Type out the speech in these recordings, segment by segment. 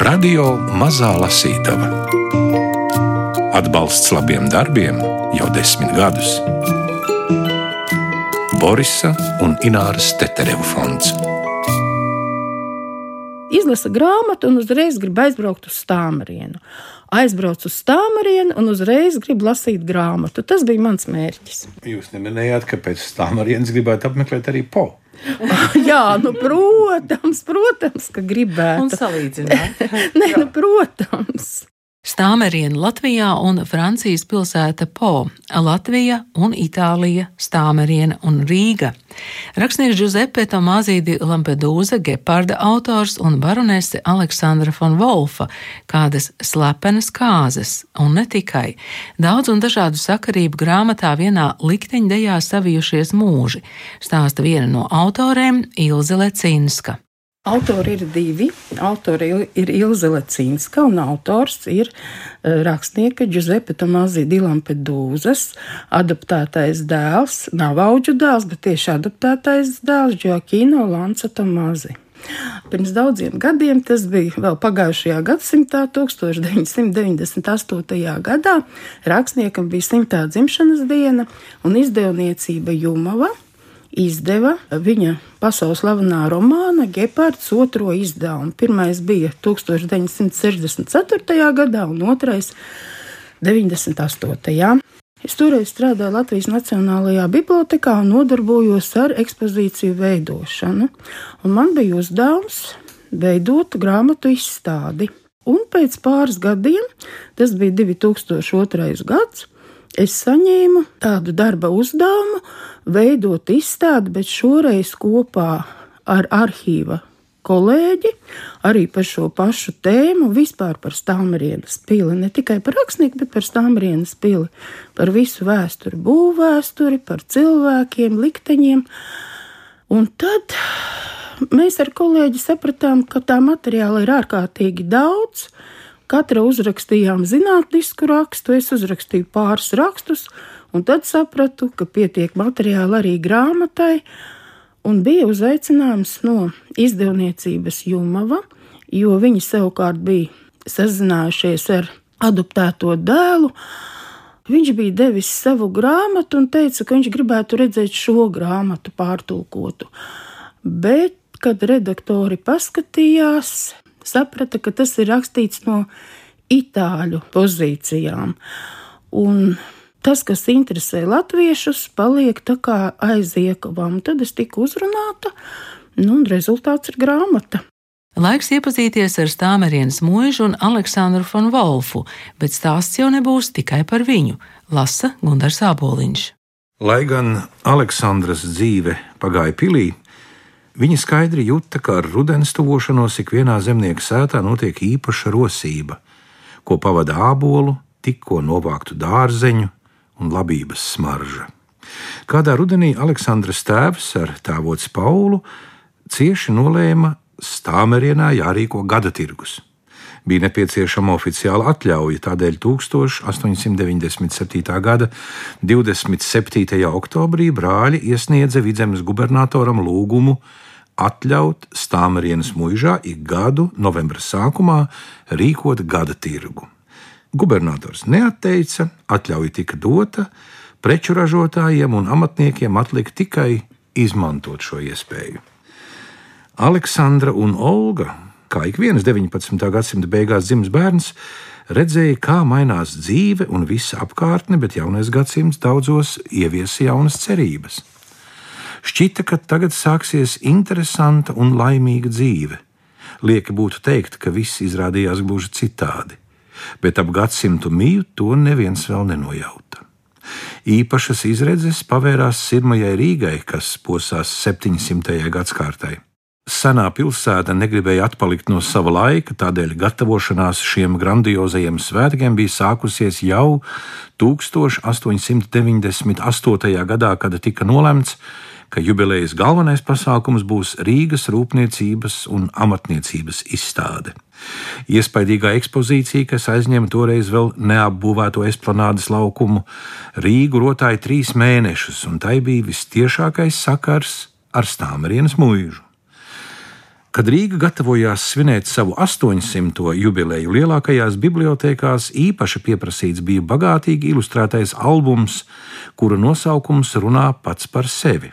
Radio Mazā Lasītava Atbalsts labiem darbiem jau desmit gadus. Borisa un Ināras Tetereva fonds. Izlasa grāmatu un uzreiz grib aizbraukt uz stāmarienu. Aizbraucu uz stāmarienu un uzreiz gribu lasīt grāmatu. Tas bija mans mērķis. Jūs neminējāt, ka pēc stāmarienes gribētu apmeklēt arī po. Jā, nu, protams, protams, ka gribētu. Un salīdzināt. Nē, nu, protams. Stāmeriena Latvijā un Francijas pilsēta Po, Latvija un Itālija, Stāmeriena un Rīga. Rakstnieks Giuseppe Tomāzīdi Lampedūza, Geparda autors un baronese Aleksandra von Wolfa, kādas slepenas kāzas, un ne tikai. Daudz un dažādu sakarību grāmatā vienā likteņdejā savijušies mūži, stāsta viena no autorēm Ilze Lecinska. Autori ir divi. Autori ir Ilze Lecīnska un autors ir rakstnieka Giuseppe Tomāzi Dilampedūzas adaptētais dēls, nav auģu dēls, bet tieši adaptētais dēls Džoakino Lanca Tomāzi. Pirms daudziem gadiem, tas bija vēl pagājušajā gadsimtā, 1998. gadā, rakstniekam bija simtā dzimšanas diena un izdevniecība Jumava izdeva viņa pasaules slavenā romāna Gepards otro izdevumu. Pirmais bija 1964. gadā un otrais 98. Es toreiz strādāju Latvijas Nacionālajā Bibliotekā un nodarbojos ar ekspozīciju veidošanu. Un man bija uzdevums veidot grāmatu izstādi. Un pēc pāris gadiem, tas bija 2002. gads, es saņēmu tādu darba uzdevumu veidot izstādi, bet šoreiz kopā ar arhīva kolēģi arī par šo pašu tēmu, vispār par Stāmarienas pili. Ne tikai par rakstnieku, bet par Stāmarienas pili, par visu vēsturi, būvvēsturi, par cilvēkiem, likteņiem. Un tad mēs ar kolēģi sapratām, ka tā materiāla ir ārkārtīgi daudz. Katra uzrakstījām zinātnisku rakstu, es uzrakstīju pāris rakstus, un tad sapratu, ka pietiek materiāla arī grāmatai, un bija uzaicinājums no izdevniecības Jumava, jo viņi savukārt bija sazinājušies ar adoptēto dēlu. Viņš bija devis savu grāmatu un teica, ka viņš gribētu redzēt šo grāmatu pārtulkotu. Bet, kad redaktori paskatījās, saprata, ka tas ir rakstīts no itāļu pozīcijām. Un tas, kas interesē latviešus, paliek tā kā aiz iekavām. Tad es tiku uzrunāta, nu, un rezultāts ir grāmata. Laiks iepazīties ar Stāmerienas mūžu un Aleksandru von Wolfu, bet stāsts jau nebūs tikai par viņu, lasa Gunārs Aboliņš. Lai gan Aleksandras dzīve pagāja pilī, viņa skaidri jūta, ka ar rudens tuvošanos ikvienā zemnieka sētā notiek īpaša rosība, ko pavada ābolu, tikko novāktu dārzeņu un labības smarža. Kādā rudenī Aleksandras tēvs ar tēvots Paulu cieši nolēma Stāmerienā jārīko gada tirgus. Bija nepieciešama oficiāla atļauja, tādēļ 1897. gada 27. oktobrī brāļi iesniedza vidzemes gubernatoram lūgumu atļaut Stāmerienas mūžā ik gadu novembra sākumā rīkot gada tirgu. Gubernators neatteica, atļauja tika dota, preču ražotājiem un amatniekiem atlika tikai izmantot šo iespēju. Aleksandra un Olga, kā ik viens 19. gadsimta beigās dzimis bērns, redzēja, kā mainās dzīve un visa apkārtne, bet jaunais gadsimts daudzos ieviesa jaunas cerības. Šķita, ka tagad sāksies interesanta un laimīga dzīve. Lieki būtu teikt, ka viss izrādījās gluži citādi, bet ap gadsimtu mīju to neviens vēl nenojauta. Īpašas izredzes pavērās Sirmajai Rīgai, kas posās 700. gadsimtai. Senā pilsēta negribēja atpalikt no sava laika, tādēļ gatavošanās šiem grandiozajiem svētkiem bija sākusies jau 1898. gadā, kad tika nolemts, ka jubilejas galvenais pasākums būs Rīgas rūpniecības un amatniecības izstāde. Iespaidīgā ekspozīcija, kas aizņem toreiz vēl neapbūvēto esplanādes laukumu, Rīgu rotāja trīs mēnešus, un tai bija vistiešākais sakars ar Stāmarienas mūžu. Kad Rīga gatavojās svinēt savu 800. jubileju, lielākajās bibliotekās īpaši pieprasīts bija bagātīgi ilustrētais albums, kura nosaukums runā pats par sevi.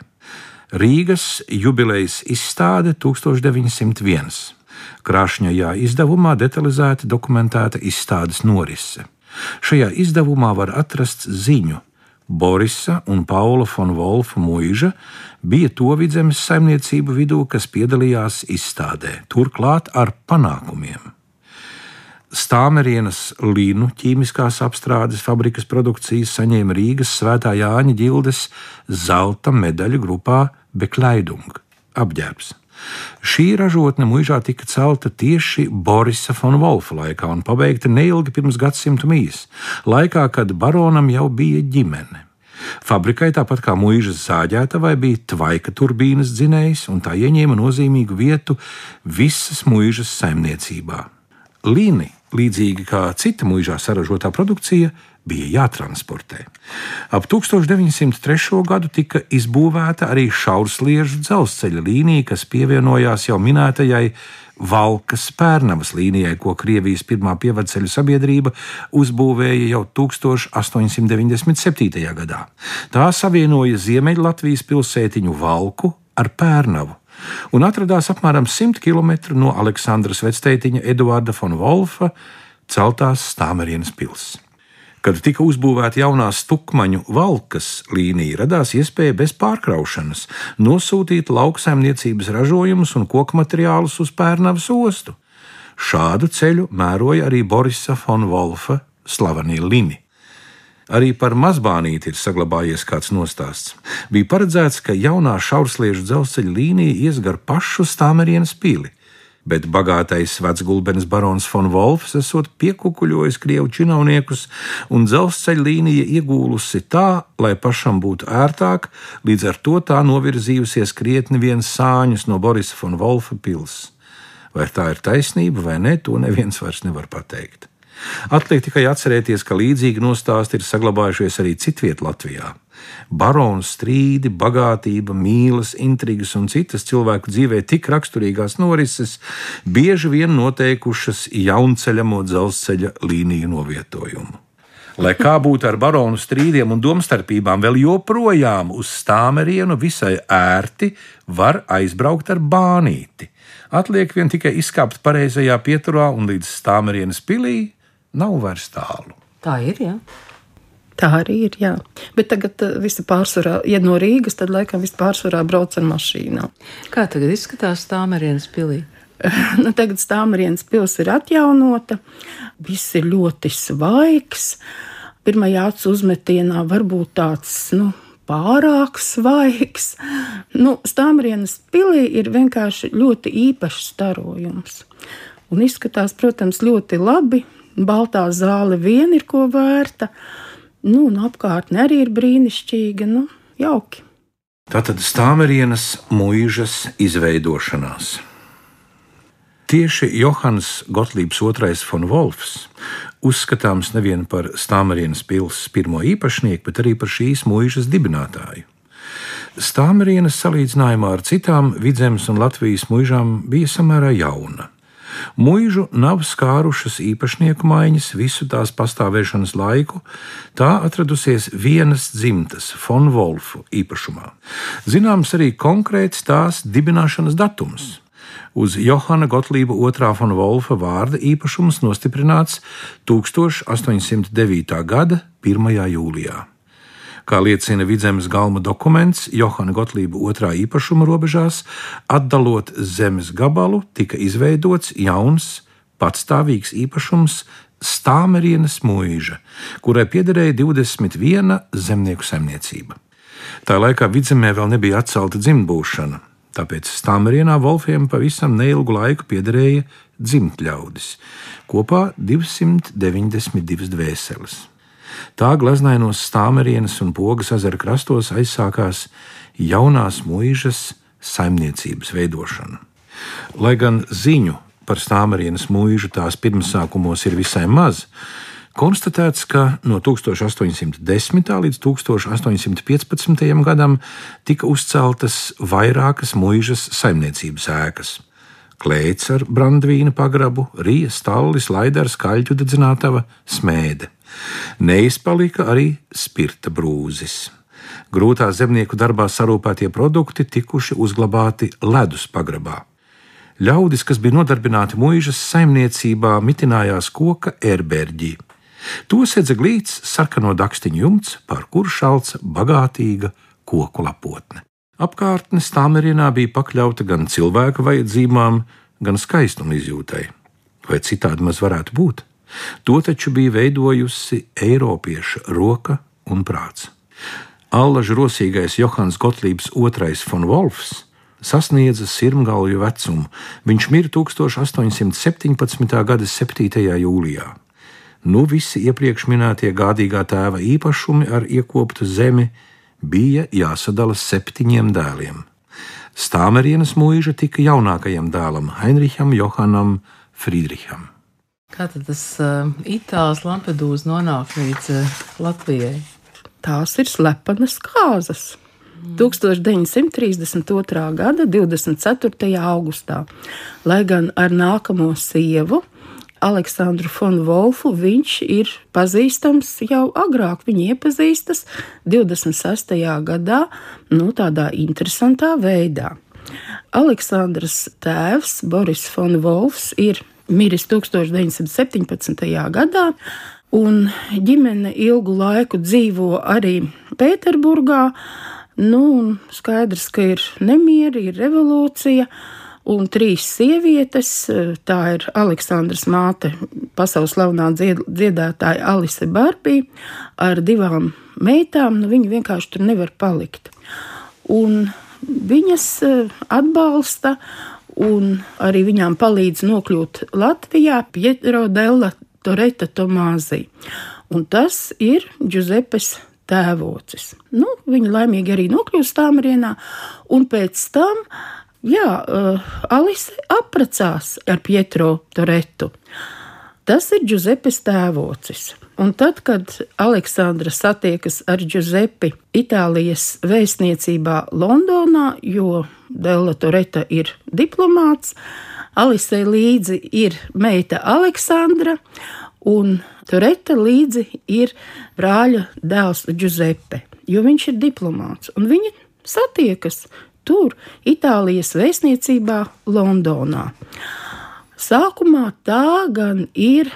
Rīgas jubilejas izstāde 1901. Krāšņajā izdevumā detalizēti dokumentēta izstādes norise. Šajā izdevumā var atrast ziņu, Borisa un Paula von Wolfa mūža bija to vidzemes saimniecību vidū, kas piedalījās izstādē, turklāt ar panākumiem. Stāmerienas līnu ķīmiskās apstrādes fabrikas produkcijas saņēma Rīgas Svētā Jāņa ģildes zelta medaļu grupā Bekleidung apģērbs. Šī ražotne mūžā tika celta tieši Borisa von Wolfa laikā un pabeigta neilgi pirms gadsimta mīs, laikā, kad baronam jau bija ģimene. Fabrikai, tāpat kā mūžas zāģētavai, bija tvaika turbīnas dzinējs, un tā ieņēma nozīmīgu vietu visas mūžas saimniecībā. Līni, līdzīgi kā cita mūžā saražotā produkcija, bija jātransportē. Ap 1903. gadu tika izbūvēta arī šaursliežu dzelzceļa līnija, kas pievienojās jau minētajai Valkas Pērnavas līnijai, ko Krievijas pirmā pievadceļu sabiedrība uzbūvēja jau 1897. gadā. Tā savienoja Ziemeļlatvijas pilsētiņu Valku ar Pērnavu un atradās apmēram 100 km no Aleksandras vectētiņa Eduarda von Wolfa celtās Stāmerienas pilsētas. Kad tika uzbūvēta jaunā stukmaņu valkas līnija, radās iespēja bez pārkraušanas nosūtīt lauksaimniecības ražojumus un koku materiālus uz Pērnavas ostu. Šādu ceļu mēroja arī Borisa von Wolfa slavenie Lini. Arī par mazbānīti ir saglabājies kāds nostāsts. Bija paredzēts, ka jaunā šaursliežu dzelzceļa līnija ies gar pašu Stāmerienas pili bet bagātais vecgulbenes barons von Wolfs esot piekukuļojis krievu činovniekus, un dzelzceļa līnija iegūlusi tā, lai pašam būtu ērtāk, līdz ar to tā novirzījusies krietni viens sāņus no Borisa von Wolfa pils. Vai tā ir taisnība vai nē, to neviens vairs nevar pateikt. Atliek tikai atcerēties, ka līdzīgi nostāsti ir saglabājušies arī citviet Latvijā. Baronu strīdi, bagātība, mīlas, intrigas un citas cilvēku dzīvē tik raksturīgās norises bieži vien noteikušas jaunceļamo dzelzceļa līniju novietojumu. Lai kā būtu ar baronu strīdiem un domstarpībām, vēl joprojām uz stāmerienu visai ērti var aizbraukt ar bānīti. Atliek vien tikai izkāpt pareizajā pieturā un līdz stāmerienes pilī nav vairs tālu. Tā ir, jā. Ja? Tā arī ir. Jā. Bet tagad uh, visi pārsvarā, ja no Rīgas, tad laikam viss pārsvarā brauc ar mašīnām. Kā tagad izskatās Stāmerienas pilī? nu, tagad Stāmerienas pils ir atjaunota, viss ir ļoti svaigs. Pirmajā acu uzmetienā varbūt tāds, nu, pārāk svaigs. Nu, Stāmrienas pilī ir vienkārši ļoti īpašs starojums. Un izskatās, protams, ļoti labi. Baltā zāle vien ir ko vērta. Nu, un apkārtne arī ir brīnišķīga, nu, jauki. Tātad stāmerienas mūžas izveidošanās. Tieši Johans Gotlības II von Wolfs uzskatāms nevien par Stāmerienas pilsētas pirmo īpašnieku, bet arī par šīs mūžas dibinātāju. Stāmerienas salīdzinājumā ar citām vidzemes un Latvijas mūžām bija samērā jauna. Mūžu nav skārušas īpašnieku maiņas visu tās pastāvēšanas laiku, tā atradusies vienas dzimtas, von Wolfu īpašumā. Zināms arī konkrēts tās dibināšanas datums. Uz Johana Gotlība II von Wolfa vārda īpašums nostiprināts 1809. gada 1. jūlijā. Kā liecina Vidzemes galma dokuments, Johana Gotlība otrā īpašuma robežās, atdalot zemes gabalu, tika izveidots jauns, patstāvīgs īpašums Stāmerienas mūža, kurai piederēja 21 zemnieku saimniecība. Tā laikā vidzemē vēl nebija atcelta dzimtbūšana, tāpēc Stāmerienā Wolfiem pavisam neilgu laiku piederēja dzimtļaudis, kopā 292 dvēseles. Tā glaznainos stāmerienas un pogas ezera krastos aizsākās jaunās mūžas saimniecības veidošana. Lai gan ziņu par stāmerienas mūžu tās pirmsākumos ir visai maz, konstatēts, ka no 1810. līdz 1815. gadam tika uzceltas vairākas mūžas saimniecības ēkas. klēts ar brandvīna pagrabu, rīja stallis, laidars, kaļķu dedzinātava, smēde. Neizpalika arī spirta brūzis. Grūtā zemnieku darbā sarūpētie produkti tikuši uzglabāti ledus pagrabā. Ļaudis, kas bija nodarbināti mūžas saimniecībā, mitinājās koka ērberģī. To sedza glīts sarkano dakstiņu jumts, pār kuru šalca bagātīga koku lapotne. Apkārtne stāmerienā bija pakļauta gan cilvēka vajadzībām, gan skaistuma izjūtai. Vai citādi maz varētu būt? To taču bija veidojusi Eiropieša roka un prāts. Allaža rosīgais Johans Gotlības II von Wolfs sasniedza sirmgalvju vecumu. Viņš mirra 1817. gada 7. jūlijā. Nu, visi iepriekš minētie gādīgā tēva īpašumi ar iekoptu zemi bija jāsadala septiņiem dēliem. Stāmerienas mūža tika jaunākajam dēlam, Heinricham Johanam Friedricham. Kā tad tas uh, itālis Lampedūza nonāk līdz uh, Latvijai? Tās ir slepenas kāzas. 1932. gada 24. augustā, lai gan ar nākamo sievu, Aleksandru Fonu Wolfu, viņš ir pazīstams jau agrāk. Viņi iepazīstas 26. gadā, nu, tādā interesantā veidā. Aleksandrs tēvs, Boris Fonu Wolfs, ir miris 1917. gadā, un ģimene ilgu laiku dzīvo arī Pēterburgā. Nu, skaidrs, ka ir nemieri, ir revolūcija, un trīs sievietes. Tā ir Aleksandras māte, pasaules slavenā dzied, dziedātāja Alise Barbija, ar divām meitām. Nu, viņi vienkārši tur nevar palikt. Un viņas eh, atbalsta, un arī viņām palīdz nokļūt Latvijā Pietro Della Toreta Tomāzī. Un tas ir Giuseppes tēvocis. Nu, viņa laimīgi arī nokļūst Tāmarienā, un pēc tam, jā, uh, Alise apprecās ar Pietro Toretu. Tas ir Giuseppes tēvocis. Un tad, kad Aleksandra satiekas ar Giuseppi Itālijas vēstniecībā Londonā, jo Della Toreta ir diplomāts, Alisei līdzi ir meita Aleksandra, un Tureta līdzi ir brāļa dēls Giuseppe, jo viņš ir diplomāts, un viņi satiekas tur, Itālijas vēstniecībā Londonā. Sākumā tā gan ir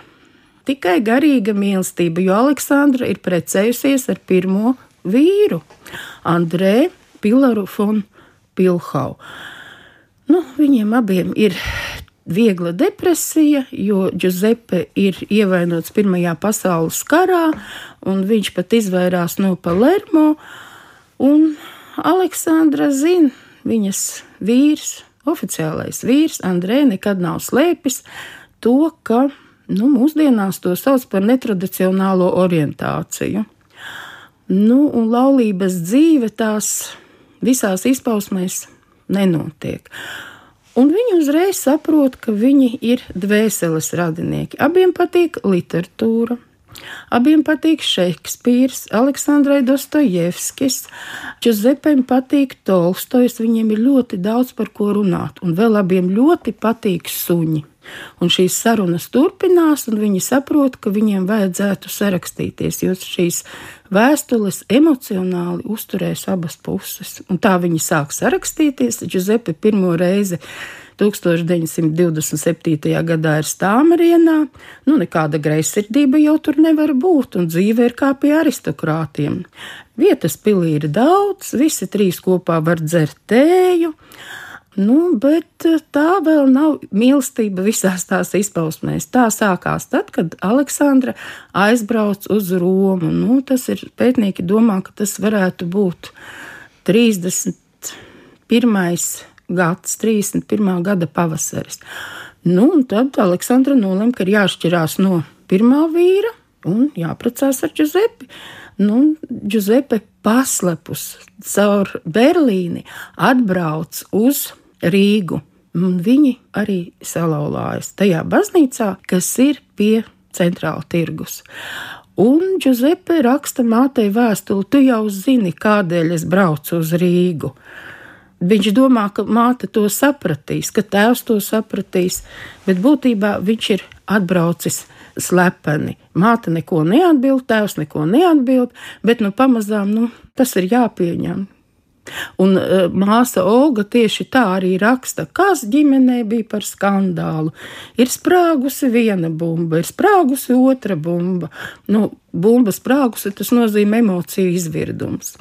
tikai garīga mīlestība, jo Aleksandra ir precējusies ar pirmo vīru, Andrē Pilaru von Pilhau. Nu, viņiem abiem ir viegla depresija, jo Giuseppe ir ievainots Pirmajā pasaules karā, un viņš pat izvairās no Palermo. Un Aleksandra zina, viņas vīrs, oficiālais vīrs, Andrē, nekad nav slēpis to, ka nu, mūsdienās to sauc par netradicionālo orientāciju. Nu, un laulības dzīve tās visās izpausmēs nenotiek. Un viņi uzreiz saprot, ka viņi ir dvēseles radinieki. Abiem patīk literatūra, abiem patīk Šekspīrs, Aleksandrai Dostojevskis, Čuzepēm patīk Tolstojs. Viņiem ir ļoti daudz par ko runāt, un vēl abiem ļoti patīk suņi. Un šīs sarunas turpinās, un viņi saprot, ka viņiem vajadzētu sarakstīties, jo šīs vēstules emocionāli uzturēs abas puses. Un tā viņi sāk sarakstīties. Giuseppe pirmo reizi 1927. gadā ir stāmerienā, nu nekāda greizsirdība jau tur nevar būt, un dzīve ir kā pie aristokrātiem. Vietas pilī ir daudz, visi trīs kopā var dzert tēju. Nu, bet eh, tā vēl nav mīlestība visās tās izpausmēs. Tā sākās tad, kad Aleksandra aizbrauc uz Romu. Nu, tas ir pētnieki domā, ka tas varētu būt 31. Gads, 31. gada pavasaris. Nu, un tad Aleksandra nolēma, ka ir jāšķirās no pirmā vīra un jāprecās ar Giuseppe. Nu, Giuseppe paslepus caur Berlīni atbrauc uz Rīgu. Un viņi arī salauzās tajā baznīcā, kas ir pie centrāla tirgus. Un Giuseppe raksta mātei vēstuli, tu jau zini, kādēļ es braucu uz Rīgu. Viņš domā, ka māte to sapratīs, ka tēvs to sapratīs, bet būtībā viņš ir atbraucis slepeni. Māte neko neatbild, tēvs neko neatbild, bet nu pamazām nu, tas ir jāpieņem. Un uh, māsa Olga tieši tā arī raksta, kas ģimenē bija par skandālu. Ir sprāgusi viena bumba, ir sprāgusi otra bumba. Nu, bumba sprāgusi, tas nozīmē emociju izvirdums.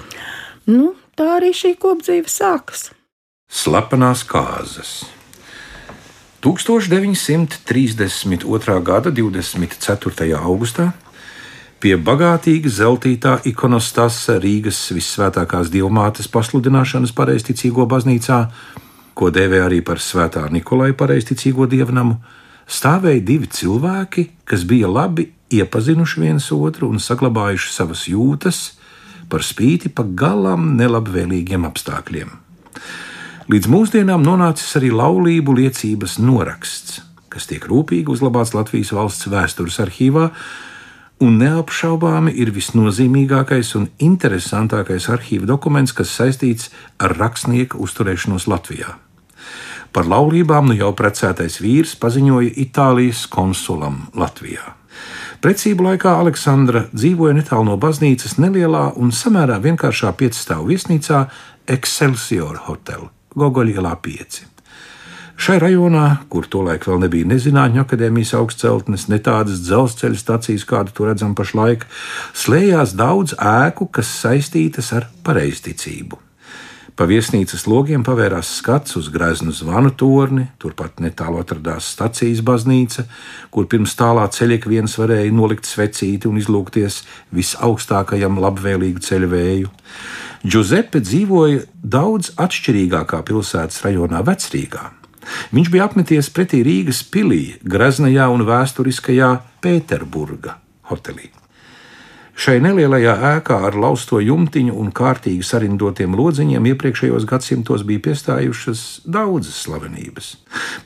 Nu, tā arī šī kopdzīve sākas. Slepenās kāzas. 1932. gada 24. augustā pie bagātīga zeltītā ikonostasa Rīgas visvētākās dievmātes pasludināšanas pareizticīgo baznīcā, ko dēvē arī par Svētā Nikolai pareizticīgo dievnamu, stāvēja divi cilvēki, kas bija labi iepazinuši viens otru un saglabājuši savas jūtas par spīti pagalām nelabvēlīgiem apstākļiem. Līdz mūsdienām nonācis arī laulību liecības noraksts, kas tiek rūpīgi uzglabāts Latvijas valsts vēstures arhīvā, un neapšaubāmi ir visnozīmīgākais un interesantākais arhīva dokuments, kas saistīts ar rakstnieka uzturēšanos Latvijā. Par laulībām nu jau precētais vīrs paziņoja Itālijas konsulam Latvijā. Precību laikā Aleksandra dzīvoja netālu no baznīcas nelielā un samērā vienkāršā piecstāvu viesnīcā Excelsior Hotel. Gogoļa ielā 5. Šai rajonā, kur tolaik vēl nebija ne Zinātņu akadēmijas augstceltnes, ne tādas dzelzceļa stacijas, kādu tur redzam pašlaik, slēdzās daudz ēku, kas saistītas ar pareizticību. Pa viesnīcas logiem pavērās skats uz greznu zvanu torni, turpat netālu atradās stacijas baznīca, kur pirms tālā ceļa viens varēja nolikt svecīti un izlūkties visaugstākajam labvēlīgu ceļu vēju. Giuseppe dzīvoja daudz atšķirīgākā pilsētas rajonā, Vecrīgā. Viņš bija apmeties pretī Rīgas pilī, graznajā un vēsturiskajā Pēterburga hotelī. Šai nelielajā ēkā ar lausto jumtiņu un kārtīgi sarindotiem lodziņiem iepriekšējos gadsimtos bija piestājušas daudzas slavenības.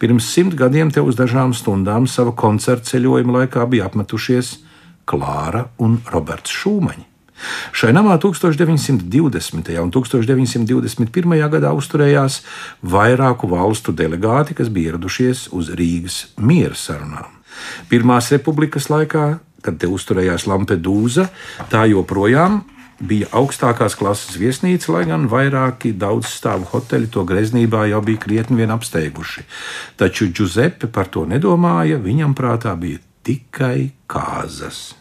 Pirms simt gadiem te uz dažām stundām sava koncerta ceļojuma laikā bija apmetušies Klāra un Roberts Šūmaņi. Šai namā 1920. un 1921. gadā uzturējās vairāku valstu delegāti, kas bija ieradušies uz Rīgas miera sarunām. Pirmās republikas laikā, kad te uzturējās Lampedūza, tā joprojām bija augstākās klases viesnīca, lai gan vairāki daudzstāvu hoteļi to greznībā jau bija krietni vien apsteiguši. Taču Giuseppe par to nedomāja, viņam prātā bija tikai kāzas.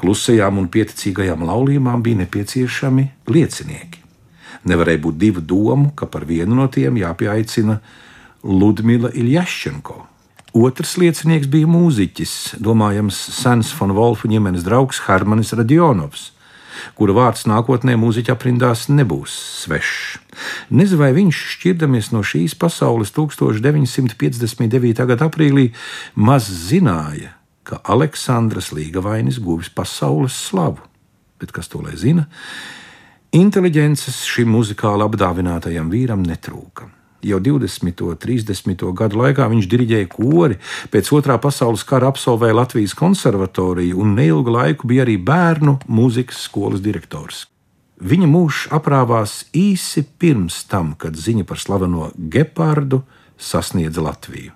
Klusajām un pieticīgajām laulībām bija nepieciešami liecinieki. Nevarēja būt divu domu, ka par vienu no tiem jāpieaicina Ludmila Iljašenko. Otrs liecinieks bija mūziķis, domājams, sens von Wolfa ģimenes draugs Hermanis Radionovs, kura vārds nākotnē mūziķa aprindās nebūs svešs. Nezinu, vai viņš, šķirdamies no šīs pasaules 1959. gada aprīlī, maz zināja, ka Aleksandrs Līgavainis guvis pasaules slavu, bet kas to lai zina, inteliģences šim muzikāli apdāvinātajam vīram netrūka. Jau 20. un 30. gadu laikā viņš diriģēja kori, pēc otrā pasaules kara absolvēja Latvijas konservatoriju un neilgu laiku bija arī bērnu mūzikas skolas direktors. Viņa mūžs aprāvās īsi pirms tam, kad ziņa par slaveno Gepardu sasniedza Latviju.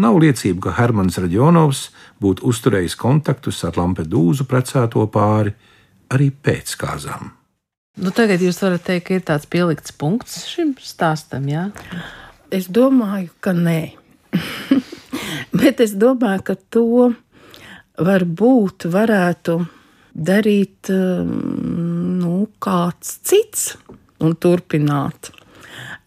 Nav liecību, ka Hermans Radjonovs būtu uzturējis kontaktus ar Lampedūzu precēto pāri arī pēc kāzām. Nu, tagad jūs varat teikt, ka ir tāds pielikts punkts šim stāstam, jā? Es domāju, ka nē. Bet es domāju, ka to varbūt varētu darīt nu, kāds cits un turpināt.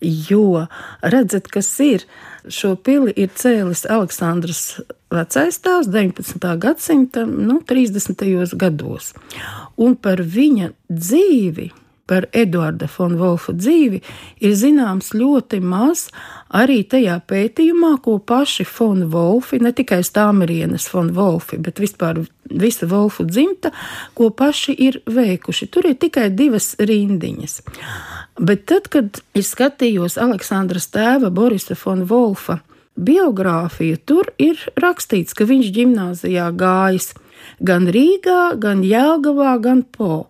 Jo redzat, kas ir šo pili ir cēlis Aleksandrs vecais tēvs 19. gadsimta nu, 30. gados. Un par viņa dzīvi, par Eduarda von Wolfa dzīvi, ir zināms ļoti maz arī tajā pētījumā, ko paši von Wolfi, ne tikai Stāmerienes von Wolfi, bet vispār visa Wolfu dzimta, ko paši ir veikuši. Tur ir tikai divas rindiņas. Bet tad, kad es skatījos Aleksandras tēva Borisa von Wolfa biogrāfiju, tur ir rakstīts, ka viņš gimnājā gājis gan Rīgā, gan Jēlgavā, gan Po.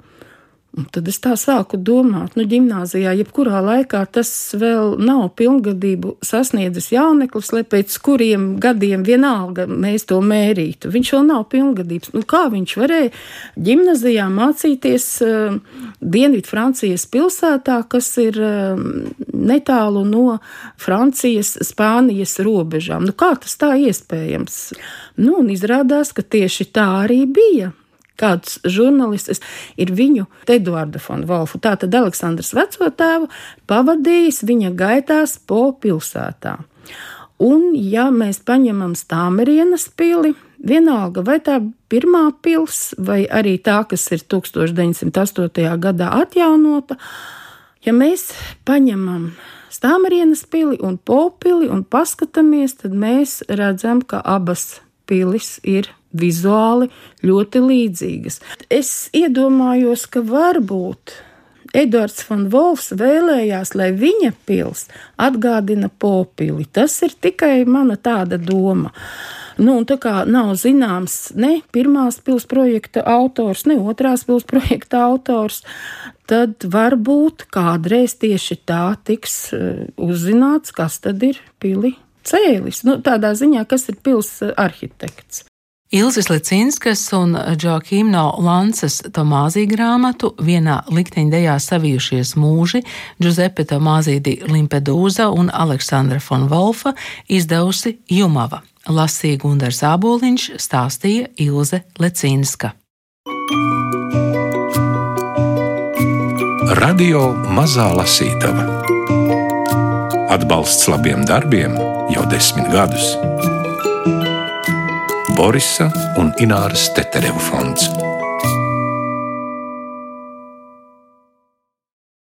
Un tad es tā sāku domāt, nu, gimnājā, jebkurā laikā tas vēl nav pilngadību sasniedzis jauneklis, lai pēc kuriem gadiem vienalga mēs to mērītu. Viņš vēl nav pilngadības. Nu, kā viņš varēja gimnājā mācīties uh, Dienvidu Francijas pilsētā, kas ir uh, netālu no Francijas, Spānijas robežām? Nu, kā tas tā iespējams? Nu, un izrādās, ka tieši tā arī bija kāds žurnālists ir viņu Eduardu Fonu Wolfu, tātad Aleksandrs veco tēvu, pavadījis viņa gaitās po pilsētā. Un, ja mēs paņemam Stāmerienas pili, vienalga vai tā pirmā pils, vai arī tā, kas ir 1908. gadā atjaunota, ja mēs paņemam Stāmerienas pili un popili un paskatāmies, tad mēs redzam, ka abas pilis ir vizuāli ļoti līdzīgas. Es iedomājos, ka varbūt Edvards Falks vēlējās, lai viņa pils atgādina popili. Tas ir tikai mana tāda doma. Nu, tā kā nav zināms ne pirmās pilsētas projekta autors, ne otrās pilsētas projekta autors, tad varbūt kādreiz tieši tā tiks eh, uzzināts, kas tad ir pili cēlis. Nu, tādā ziņā, kas ir pilsētas arhitekts. Ilzas Lecinskas un Džokīmno Lancas Tomāzī grāmatu vienā likteņdejā savijušies mūži Giuseppe Tomāzī di Limpedūza un Aleksandra von Wolfa izdevusi Jumava. Lasīja Gundars Āboliņš, stāstīja Ilze Lecinska. Radio Mazā Lasītava Atbalsts labiem darbiem jau desmit gadus. Borisa un Ināras Tetereva fonds.